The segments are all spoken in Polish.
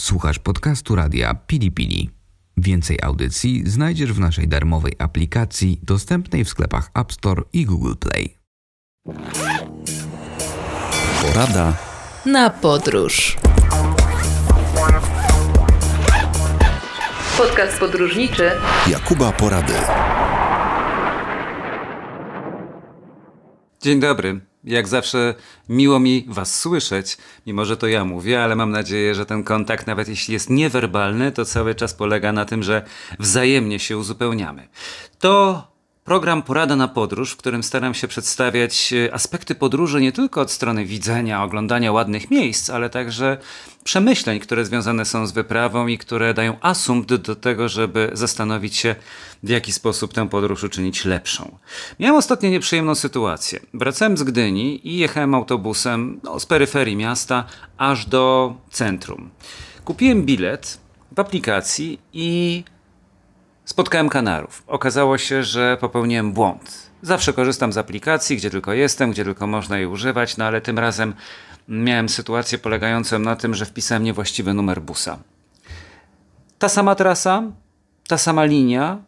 Słuchasz podcastu radia Pili Pili. Więcej audycji znajdziesz w naszej darmowej aplikacji dostępnej w sklepach App Store i Google Play. Porada na podróż. Podcast podróżniczy Jakuba Porady. Dzień dobry. Jak zawsze miło mi Was słyszeć, mimo że to ja mówię, ale mam nadzieję, że ten kontakt, nawet jeśli jest niewerbalny, to cały czas polega na tym, że wzajemnie się uzupełniamy. To Program Porada na Podróż, w którym staram się przedstawiać e, aspekty podróży nie tylko od strony widzenia, oglądania ładnych miejsc, ale także przemyśleń, które związane są z wyprawą i które dają asumpt do tego, żeby zastanowić się, w jaki sposób tę podróż uczynić lepszą. Miałem ostatnio nieprzyjemną sytuację. Wracałem z Gdyni i jechałem autobusem no, z peryferii miasta aż do centrum. Kupiłem bilet w aplikacji i Spotkałem kanarów. Okazało się, że popełniłem błąd. Zawsze korzystam z aplikacji, gdzie tylko jestem, gdzie tylko można jej używać, no ale tym razem miałem sytuację polegającą na tym, że wpisałem niewłaściwy numer busa. Ta sama trasa, ta sama linia,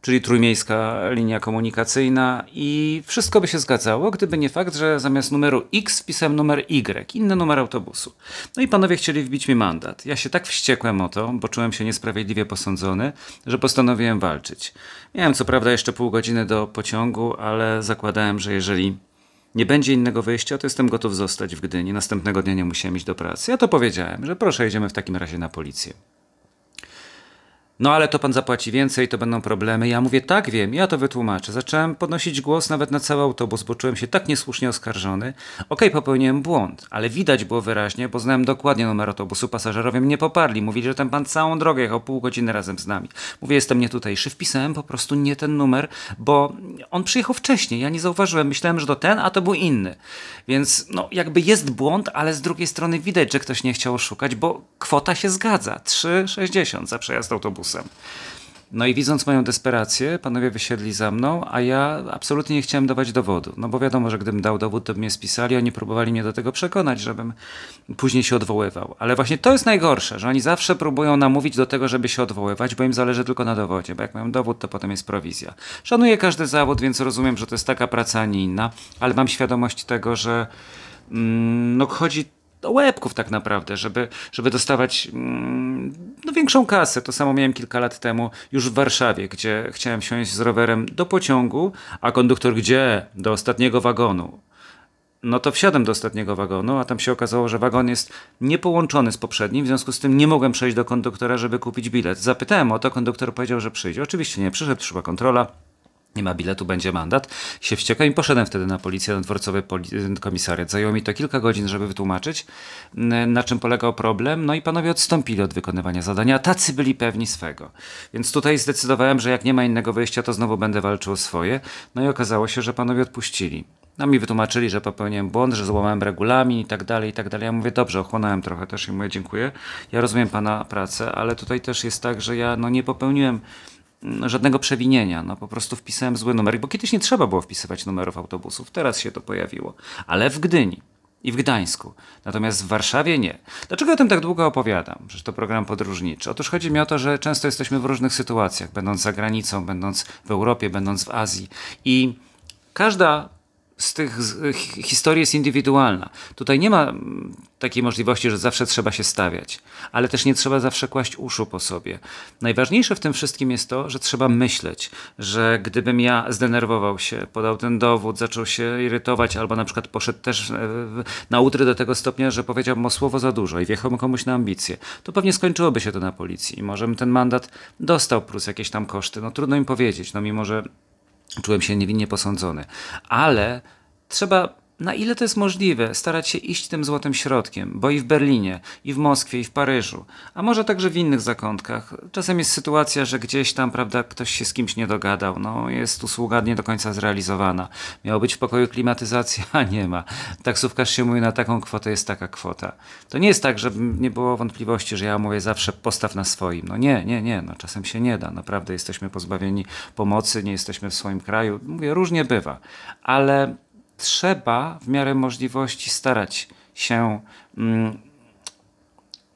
czyli trójmiejska linia komunikacyjna i wszystko by się zgadzało, gdyby nie fakt, że zamiast numeru X wpisałem numer Y, inny numer autobusu. No i panowie chcieli wbić mi mandat. Ja się tak wściekłem o to, bo czułem się niesprawiedliwie posądzony, że postanowiłem walczyć. Miałem co prawda jeszcze pół godziny do pociągu, ale zakładałem, że jeżeli nie będzie innego wyjścia, to jestem gotów zostać w Gdyni. Następnego dnia nie musiałem iść do pracy. Ja to powiedziałem, że proszę, jedziemy w takim razie na policję. No ale to pan zapłaci więcej, to będą problemy. Ja mówię, tak wiem, ja to wytłumaczę. Zacząłem podnosić głos nawet na cały autobus, bo czułem się tak niesłusznie oskarżony. Okej, okay, popełniłem błąd, ale widać było wyraźnie, bo znałem dokładnie numer autobusu. Pasażerowie mnie poparli. Mówili, że ten pan całą drogę jechał pół godziny razem z nami. Mówię, jestem nie tutejszy. Wpisałem po prostu nie ten numer, bo on przyjechał wcześniej. Ja nie zauważyłem. Myślałem, że to ten, a to był inny. Więc no, jakby jest błąd, ale z drugiej strony widać, że ktoś nie chciał szukać, bo kwota się zgadza. 3,60 za przejazd autobusu. No i widząc moją desperację, panowie wysiedli za mną, a ja absolutnie nie chciałem dawać dowodu. No bo wiadomo, że gdybym dał dowód, to by mnie spisali, oni próbowali mnie do tego przekonać, żebym później się odwoływał. Ale właśnie to jest najgorsze, że oni zawsze próbują namówić do tego, żeby się odwoływać, bo im zależy tylko na dowodzie, bo jak mają dowód, to potem jest prowizja. Szanuję każdy zawód, więc rozumiem, że to jest taka praca, a nie inna, ale mam świadomość tego, że mm, no chodzi do łebków tak naprawdę, żeby, żeby dostawać mm, no, większą kasę. To samo miałem kilka lat temu już w Warszawie, gdzie chciałem wsiąść z rowerem do pociągu, a konduktor gdzie? Do ostatniego wagonu. No to wsiadłem do ostatniego wagonu, a tam się okazało, że wagon jest niepołączony z poprzednim, w związku z tym nie mogłem przejść do konduktora, żeby kupić bilet. Zapytałem o to, konduktor powiedział, że przyjdzie. Oczywiście nie przyszedł, przyszła kontrola nie ma biletu, będzie mandat. Się wściekłem i poszedłem wtedy na policję, na dworcowy komisariat. Zajęło mi to kilka godzin, żeby wytłumaczyć, na czym polegał problem. No i panowie odstąpili od wykonywania zadania. Tacy byli pewni swego. Więc tutaj zdecydowałem, że jak nie ma innego wyjścia, to znowu będę walczył o swoje. No i okazało się, że panowie odpuścili. No mi wytłumaczyli, że popełniłem błąd, że złamałem regulamin i tak dalej, i tak dalej. Ja mówię, dobrze, ochłonąłem trochę też i mówię, dziękuję. Ja rozumiem pana pracę, ale tutaj też jest tak, że ja no, nie popełniłem żadnego przewinienia. No po prostu wpisałem zły numer, bo kiedyś nie trzeba było wpisywać numerów autobusów. Teraz się to pojawiło. Ale w Gdyni i w Gdańsku. Natomiast w Warszawie nie. Dlaczego o tym tak długo opowiadam? Że to program podróżniczy. Otóż chodzi mi o to, że często jesteśmy w różnych sytuacjach, będąc za granicą, będąc w Europie, będąc w Azji. I każda z tych historii jest indywidualna. Tutaj nie ma mm, takiej możliwości, że zawsze trzeba się stawiać, ale też nie trzeba zawsze kłaść uszu po sobie. Najważniejsze w tym wszystkim jest to, że trzeba myśleć, że gdybym ja zdenerwował się, podał ten dowód, zaczął się irytować, albo na przykład poszedł też e, na utry do tego stopnia, że powiedziałbym o słowo za dużo i wjechałbym komuś na ambicje, to pewnie skończyłoby się to na policji i może bym ten mandat dostał plus jakieś tam koszty. No trudno im powiedzieć, no mimo że czułem się niewinnie posądzony. Ale trzeba na ile to jest możliwe, starać się iść tym złotym środkiem, bo i w Berlinie, i w Moskwie, i w Paryżu, a może także w innych zakątkach. Czasem jest sytuacja, że gdzieś tam, prawda, ktoś się z kimś nie dogadał, no jest usługa nie do końca zrealizowana. Miało być w pokoju klimatyzacja, a nie ma. Taksówkarz się mówi, na taką kwotę jest taka kwota. To nie jest tak, żeby nie było wątpliwości, że ja mówię zawsze postaw na swoim. No nie, nie, nie, no czasem się nie da. Naprawdę jesteśmy pozbawieni pomocy, nie jesteśmy w swoim kraju. Mówię, różnie bywa, ale trzeba w miarę możliwości starać się mm,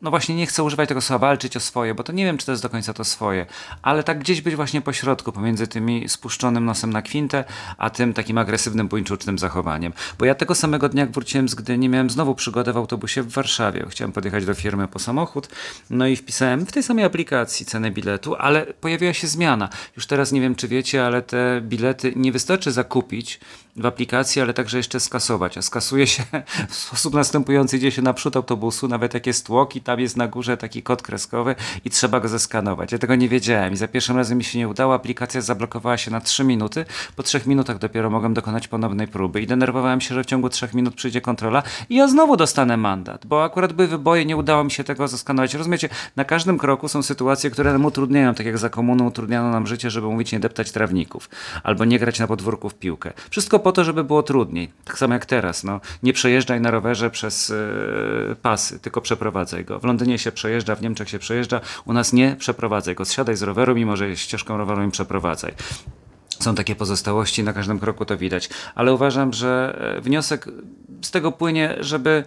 no właśnie nie chcę używać tego słowa walczyć o swoje, bo to nie wiem, czy to jest do końca to swoje, ale tak gdzieś być właśnie po środku, pomiędzy tymi spuszczonym nosem na kwintę, a tym takim agresywnym, buńczucznym zachowaniem. Bo ja tego samego dnia, jak wróciłem z Gdyni, miałem znowu przygodę w autobusie w Warszawie. Chciałem podjechać do firmy po samochód, no i wpisałem w tej samej aplikacji cenę biletu, ale pojawiła się zmiana. Już teraz nie wiem, czy wiecie, ale te bilety nie wystarczy zakupić w aplikacji, ale także jeszcze skasować. A skasuje się w sposób następujący, idzie się naprzód autobusu, nawet jak jest tłok i tam jest na górze taki kod kreskowy i trzeba go zeskanować. Ja tego nie wiedziałem i za pierwszym razem mi się nie udało. Aplikacja zablokowała się na 3 minuty. Po 3 minutach dopiero mogłem dokonać ponownej próby i denerwowałem się, że w ciągu 3 minut przyjdzie kontrola i ja znowu dostanę mandat, bo akurat były wyboje, nie udało mi się tego zeskanować. Rozumiecie, na każdym kroku są sytuacje, które nam utrudniają, tak jak za komuną utrudniano nam życie, żeby mówić nie deptać trawników albo nie grać na podwórku w piłkę. Wszystko po to, żeby było trudniej. Tak samo jak teraz. No, nie przejeżdżaj na rowerze przez yy, pasy, tylko przeprowadzaj go. W Londynie się przejeżdża, w Niemczech się przejeżdża, u nas nie przeprowadzaj go. Zsiadaj z roweru, mimo że jest ścieżką rowerową przeprowadzaj. Są takie pozostałości, na każdym kroku to widać. Ale uważam, że e, wniosek z tego płynie, żeby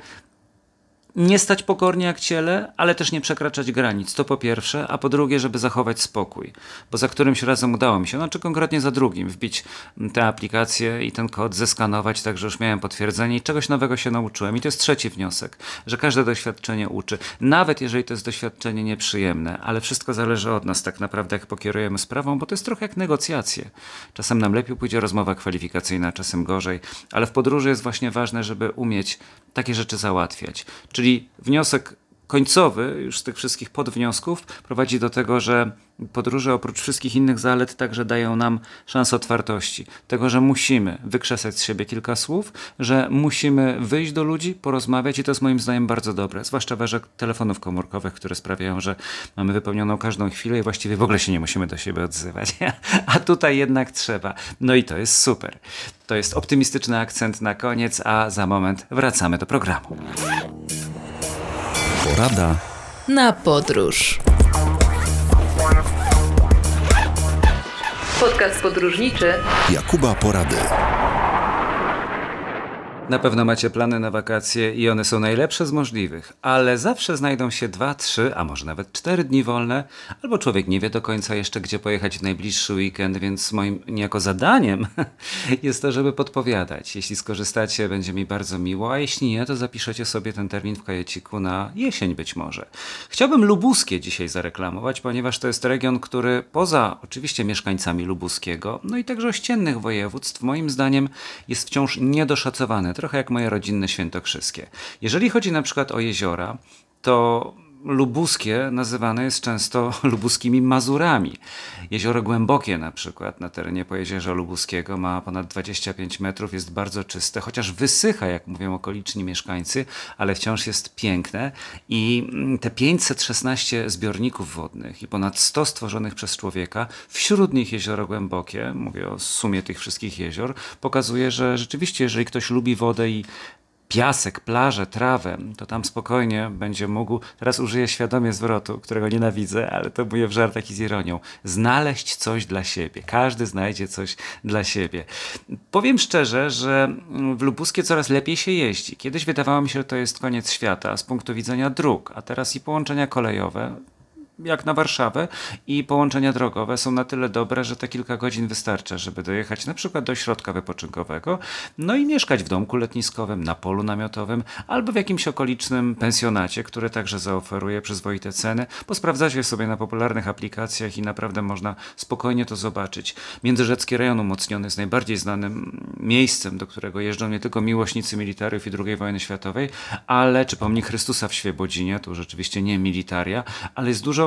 nie stać pokornie jak ciele, ale też nie przekraczać granic. To po pierwsze, a po drugie, żeby zachować spokój. Bo za którymś razem udało mi się, znaczy konkretnie za drugim, wbić tę aplikację i ten kod zeskanować, tak że już miałem potwierdzenie i czegoś nowego się nauczyłem. I to jest trzeci wniosek, że każde doświadczenie uczy. Nawet jeżeli to jest doświadczenie nieprzyjemne, ale wszystko zależy od nas tak naprawdę, jak pokierujemy sprawą, bo to jest trochę jak negocjacje. Czasem nam lepiej pójdzie rozmowa kwalifikacyjna, czasem gorzej, ale w podróży jest właśnie ważne, żeby umieć takie rzeczy załatwiać. Czyli wniosek końcowy już z tych wszystkich podwniosków prowadzi do tego, że podróże oprócz wszystkich innych zalet także dają nam szansę otwartości. Tego, że musimy wykrzesać z siebie kilka słów, że musimy wyjść do ludzi, porozmawiać i to jest moim zdaniem bardzo dobre. Zwłaszcza w erze telefonów komórkowych, które sprawiają, że mamy wypełnioną każdą chwilę i właściwie w ogóle się nie musimy do siebie odzywać. A tutaj jednak trzeba. No i to jest super. To jest optymistyczny akcent na koniec, a za moment wracamy do programu. Porada na podróż. Podcast podróżniczy Jakuba Porady. Na pewno macie plany na wakacje i one są najlepsze z możliwych, ale zawsze znajdą się dwa, trzy, a może nawet cztery dni wolne, albo człowiek nie wie do końca jeszcze, gdzie pojechać w najbliższy weekend, więc moim niejako zadaniem jest to, żeby podpowiadać. Jeśli skorzystacie, będzie mi bardzo miło, a jeśli nie, to zapiszecie sobie ten termin w kajeciku na jesień być może. Chciałbym Lubuskie dzisiaj zareklamować, ponieważ to jest region, który poza oczywiście mieszkańcami Lubuskiego, no i także ościennych województw, moim zdaniem jest wciąż niedoszacowany trochę jak moje rodzinne świętokrzyskie. Jeżeli chodzi na przykład o jeziora, to lubuskie nazywane jest często lubuskimi Mazurami. Jezioro Głębokie na przykład na terenie Pojezierza Lubuskiego ma ponad 25 metrów, jest bardzo czyste, chociaż wysycha, jak mówią okoliczni mieszkańcy, ale wciąż jest piękne i mm, te 516 zbiorników wodnych i ponad 100 stworzonych przez człowieka, wśród nich Jezioro Głębokie, mówię o sumie tych wszystkich jezior, pokazuje, że rzeczywiście jeżeli ktoś lubi wodę i piasek, plażę, trawę, to tam spokojnie będzie mógł, teraz użyję świadomie zwrotu, którego nienawidzę, ale to mówię w żartach i z ironią, znaleźć coś dla siebie. Każdy znajdzie coś dla siebie. Powiem szczerze, że w Lubuskie coraz lepiej się jeździ. Kiedyś wydawało mi się, że to jest koniec świata z punktu widzenia dróg, a teraz i połączenia kolejowe, jak na Warszawę i połączenia drogowe są na tyle dobre, że te kilka godzin wystarcza, żeby dojechać na przykład do środka wypoczynkowego, no i mieszkać w domku letniskowym, na polu namiotowym albo w jakimś okolicznym pensjonacie, który także zaoferuje przyzwoite ceny. Posprawdzacie sobie na popularnych aplikacjach i naprawdę można spokojnie to zobaczyć. Międzyrzecki rejon umocniony jest najbardziej znanym miejscem, do którego jeżdżą nie tylko miłośnicy militariów i II wojny światowej, ale czy pomnik Chrystusa w Świebodzinie, tu rzeczywiście nie militaria, ale jest dużo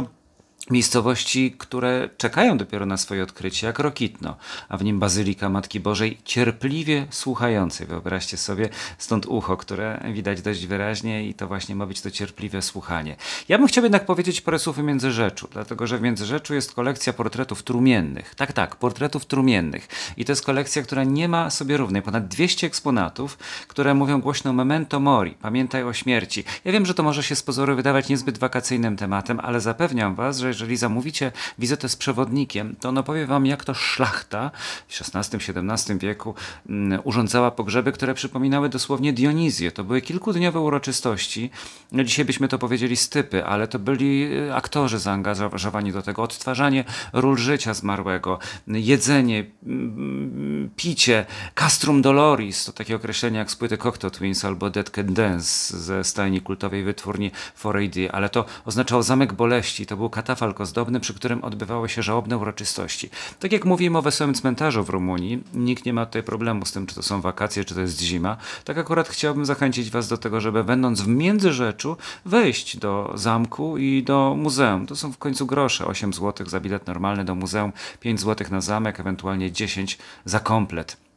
miejscowości, które czekają dopiero na swoje odkrycie, jak Rokitno, a w nim Bazylika Matki Bożej cierpliwie słuchającej. Wyobraźcie sobie, stąd ucho, które widać dość wyraźnie i to właśnie ma być to cierpliwe słuchanie. Ja bym chciał jednak powiedzieć parę słów o Międzyrzeczu, dlatego że w Międzyrzeczu jest kolekcja portretów trumiennych. Tak, tak, portretów trumiennych. I to jest kolekcja, która nie ma sobie równej. Ponad 200 eksponatów, które mówią głośno memento mori, pamiętaj o śmierci. Ja wiem, że to może się z pozoru wydawać niezbyt wakacyjnym tematem, ale zapewniam was, że jeżeli zamówicie wizytę z przewodnikiem, to on opowie wam, jak to szlachta w XVI-XVII wieku mm, urządzała pogrzeby, które przypominały dosłownie Dionizję. To były kilkudniowe uroczystości. No, dzisiaj byśmy to powiedzieli stypy, ale to byli y, aktorzy zaangażowani do tego. Odtwarzanie ról życia zmarłego, jedzenie, mm, picie, castrum doloris, to takie określenie jak z płyty Cocteau Twins albo Dead Can Dance ze stajni kultowej wytwórni 4AD, ale to oznaczało zamek boleści. To był katafalk ozdobny, przy którym odbywały się żałobne uroczystości. Tak jak mówimy o wesołym cmentarzu w Rumunii, nikt nie ma tutaj problemu z tym, czy to są wakacje, czy to jest zima. Tak akurat chciałbym zachęcić Was do tego, żeby będąc w Międzyrzeczu, wejść do zamku i do muzeum. To są w końcu grosze, 8 zł za bilet normalny do muzeum, 5 zł na zamek, ewentualnie 10 za komplet.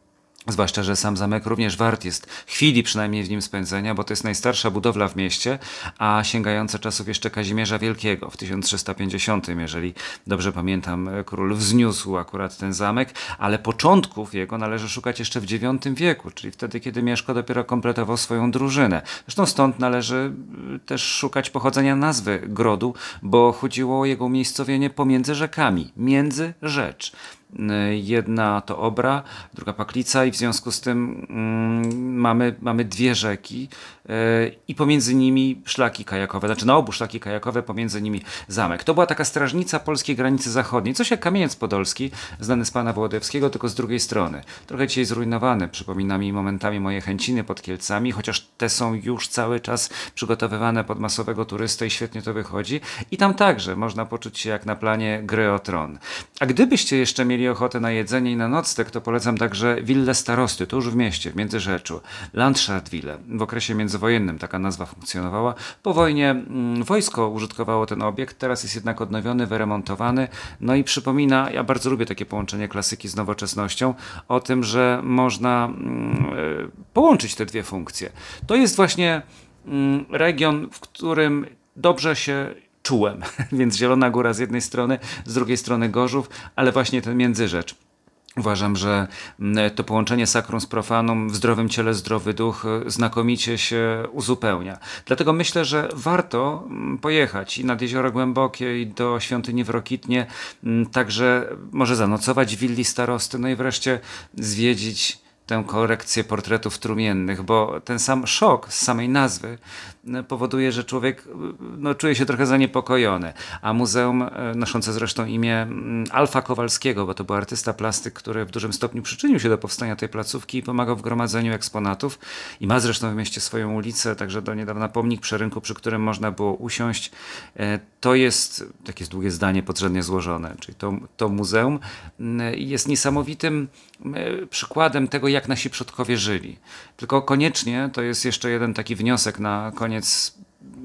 Zwłaszcza, że sam zamek również wart jest chwili przynajmniej w nim spędzenia, bo to jest najstarsza budowla w mieście, a sięgająca czasów jeszcze Kazimierza Wielkiego w 1350, jeżeli dobrze pamiętam, król wzniósł akurat ten zamek, ale początków jego należy szukać jeszcze w IX wieku, czyli wtedy, kiedy Mieszko dopiero kompletował swoją drużynę. Zresztą stąd należy y, też szukać pochodzenia nazwy grodu, bo chodziło o jego umiejscowienie pomiędzy rzekami, między rzecz. Y, jedna to Obra, druga Paklica i w związku z tym mm, mamy, mamy dwie rzeki y, i pomiędzy nimi szlaki kajakowe, znaczy na obu szlaki kajakowe, pomiędzy nimi zamek. To była taka strażnica polskiej granicy zachodniej, coś jak Kamieniec Podolski, znany z pana Wołodziewskiego, tylko z drugiej strony. Trochę dzisiaj zrujnowany, przypomina mi momentami moje chęciny pod Kielcami, chociaż te są już cały czas przygotowywane pod masowego turystę i świetnie to wychodzi. I tam także można poczuć się jak na planie gry o tron. A gdybyście jeszcze mieli mieli ochotę na jedzenie i na nocleg, to polecam także willę starosty, to już w mieście, w Międzyrzeczu. Landschaftswille. W okresie międzywojennym taka nazwa funkcjonowała. Po wojnie mm, wojsko użytkowało ten obiekt, teraz jest jednak odnowiony, wyremontowany. No i przypomina, ja bardzo lubię takie połączenie klasyki z nowoczesnością, o tym, że można mm, e, połączyć te dwie funkcje. To jest właśnie mm, region, w którym dobrze się czułem. Więc Zielona Góra z jednej strony, z drugiej strony Gorzów, ale właśnie ten międzyrzecz. Uważam, że mm, to połączenie sakrum z profanum w zdrowym ciele zdrowy duch y, znakomicie się uzupełnia. Dlatego myślę, że warto mm, pojechać i nad Jezioro Głębokie i do świątyni w Rokitnie, mm, także może zanocować w willi starosty, no i wreszcie zwiedzić tę korekcję portretów trumiennych, bo ten sam szok z samej nazwy e, powoduje, że człowiek e, no, czuje się trochę zaniepokojony. A muzeum, e, noszące zresztą imię mm, Alfa Kowalskiego, bo to był artysta plastyk, który w dużym stopniu przyczynił się do powstania tej placówki i pomagał w gromadzeniu eksponatów i ma zresztą w mieście swoją ulicę, także do niedawna pomnik przy rynku, przy którym można było usiąść. To jest, takie długie zdanie, podrzędnie złożone, czyli to, to muzeum mm, jest niesamowitym przykładem tego, jak nasi przodkowie żyli. Tylko koniecznie to jest jeszcze jeden taki wniosek na koniec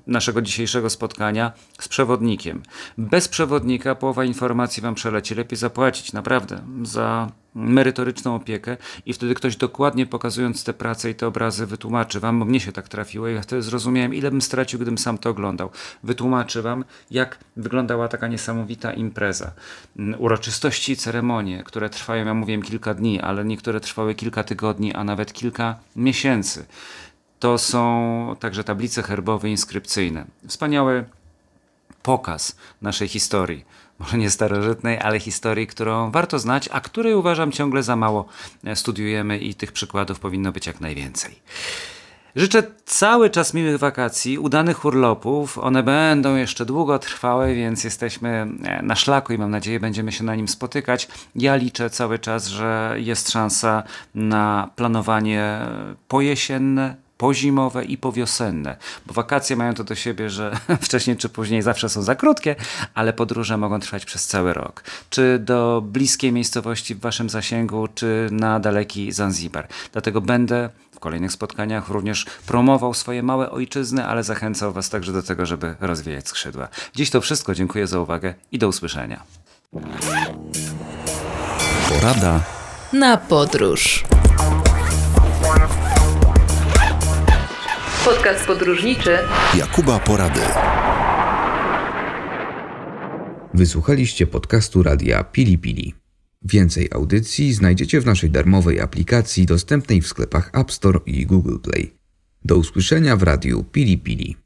naszego dzisiejszego spotkania z przewodnikiem. Bez przewodnika połowa informacji wam przeleci. Lepiej zapłacić naprawdę za merytoryczną opiekę i wtedy ktoś dokładnie pokazując te prace i te obrazy wytłumaczy wam, bo mnie się tak trafiło i ja wtedy zrozumiałem, ile bym stracił, gdybym sam to oglądał. Wytłumaczy wam, jak wyglądała taka niesamowita impreza. Mm, uroczystości ceremonie, które trwają, ja mówiłem, kilka dni, ale niektóre trwały kilka tygodni, a nawet kilka miesięcy. To są także tablice herbowe inskrypcyjne. Wspaniały pokaz naszej historii może nie starożytnej, ale historii, którą warto znać, a której uważam ciągle za mało e, studiujemy i tych przykładów powinno być jak najwięcej. Życzę cały czas miłych wakacji, udanych urlopów. One będą jeszcze długo trwałe, więc jesteśmy e, na szlaku i mam nadzieję, będziemy się na nim spotykać. Ja liczę cały czas, że jest szansa na planowanie pojesienne, pozimowe i powiosenne, bo wakacje mają to do siebie, że wcześniej czy później zawsze są za krótkie, ale podróże mogą trwać przez cały rok. Czy do bliskiej miejscowości w waszym zasięgu, czy na daleki Zanzibar. Dlatego będę w kolejnych spotkaniach również promował swoje małe ojczyzny, ale zachęcał was także do tego, żeby rozwijać skrzydła. Dziś to wszystko. Dziękuję za uwagę i do usłyszenia. Porada na podróż. Podcast podróżniczy Jakuba Porady. Wysłuchaliście podcastu radia Pili Pili. Więcej audycji znajdziecie w naszej darmowej aplikacji dostępnej w sklepach App Store i Google Play. Do usłyszenia w radiu Pili Pili.